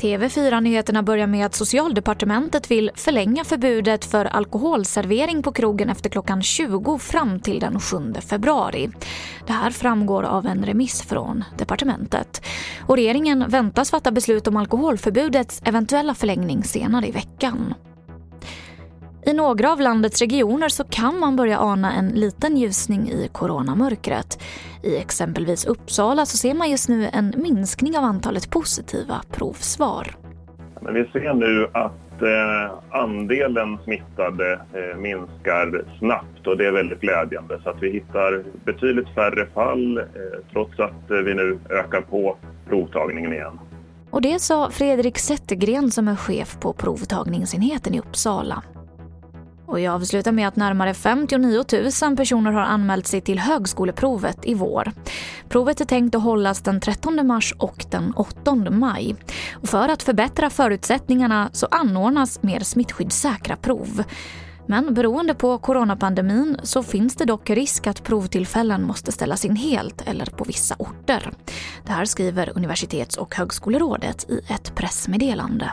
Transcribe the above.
TV4-nyheterna börjar med att Socialdepartementet vill förlänga förbudet för alkoholservering på krogen efter klockan 20 fram till den 7 februari. Det här framgår av en remiss från departementet. Och regeringen väntas fatta beslut om alkoholförbudets eventuella förlängning senare i veckan. I några av landets regioner så kan man börja ana en liten ljusning i coronamörkret. I exempelvis Uppsala så ser man just nu en minskning av antalet positiva provsvar. Men vi ser nu att eh, andelen smittade eh, minskar snabbt och det är väldigt glädjande. Så att vi hittar betydligt färre fall eh, trots att eh, vi nu ökar på provtagningen igen. Och det sa Fredrik Zettergren som är chef på provtagningsenheten i Uppsala. Och jag avslutar med att närmare 59 000 personer har anmält sig till högskoleprovet i vår. Provet är tänkt att hållas den 13 mars och den 8 maj. Och för att förbättra förutsättningarna så anordnas mer smittskyddssäkra prov. Men beroende på coronapandemin så finns det dock risk att provtillfällen måste ställas in helt eller på vissa orter. Det här skriver Universitets och högskolerådet i ett pressmeddelande.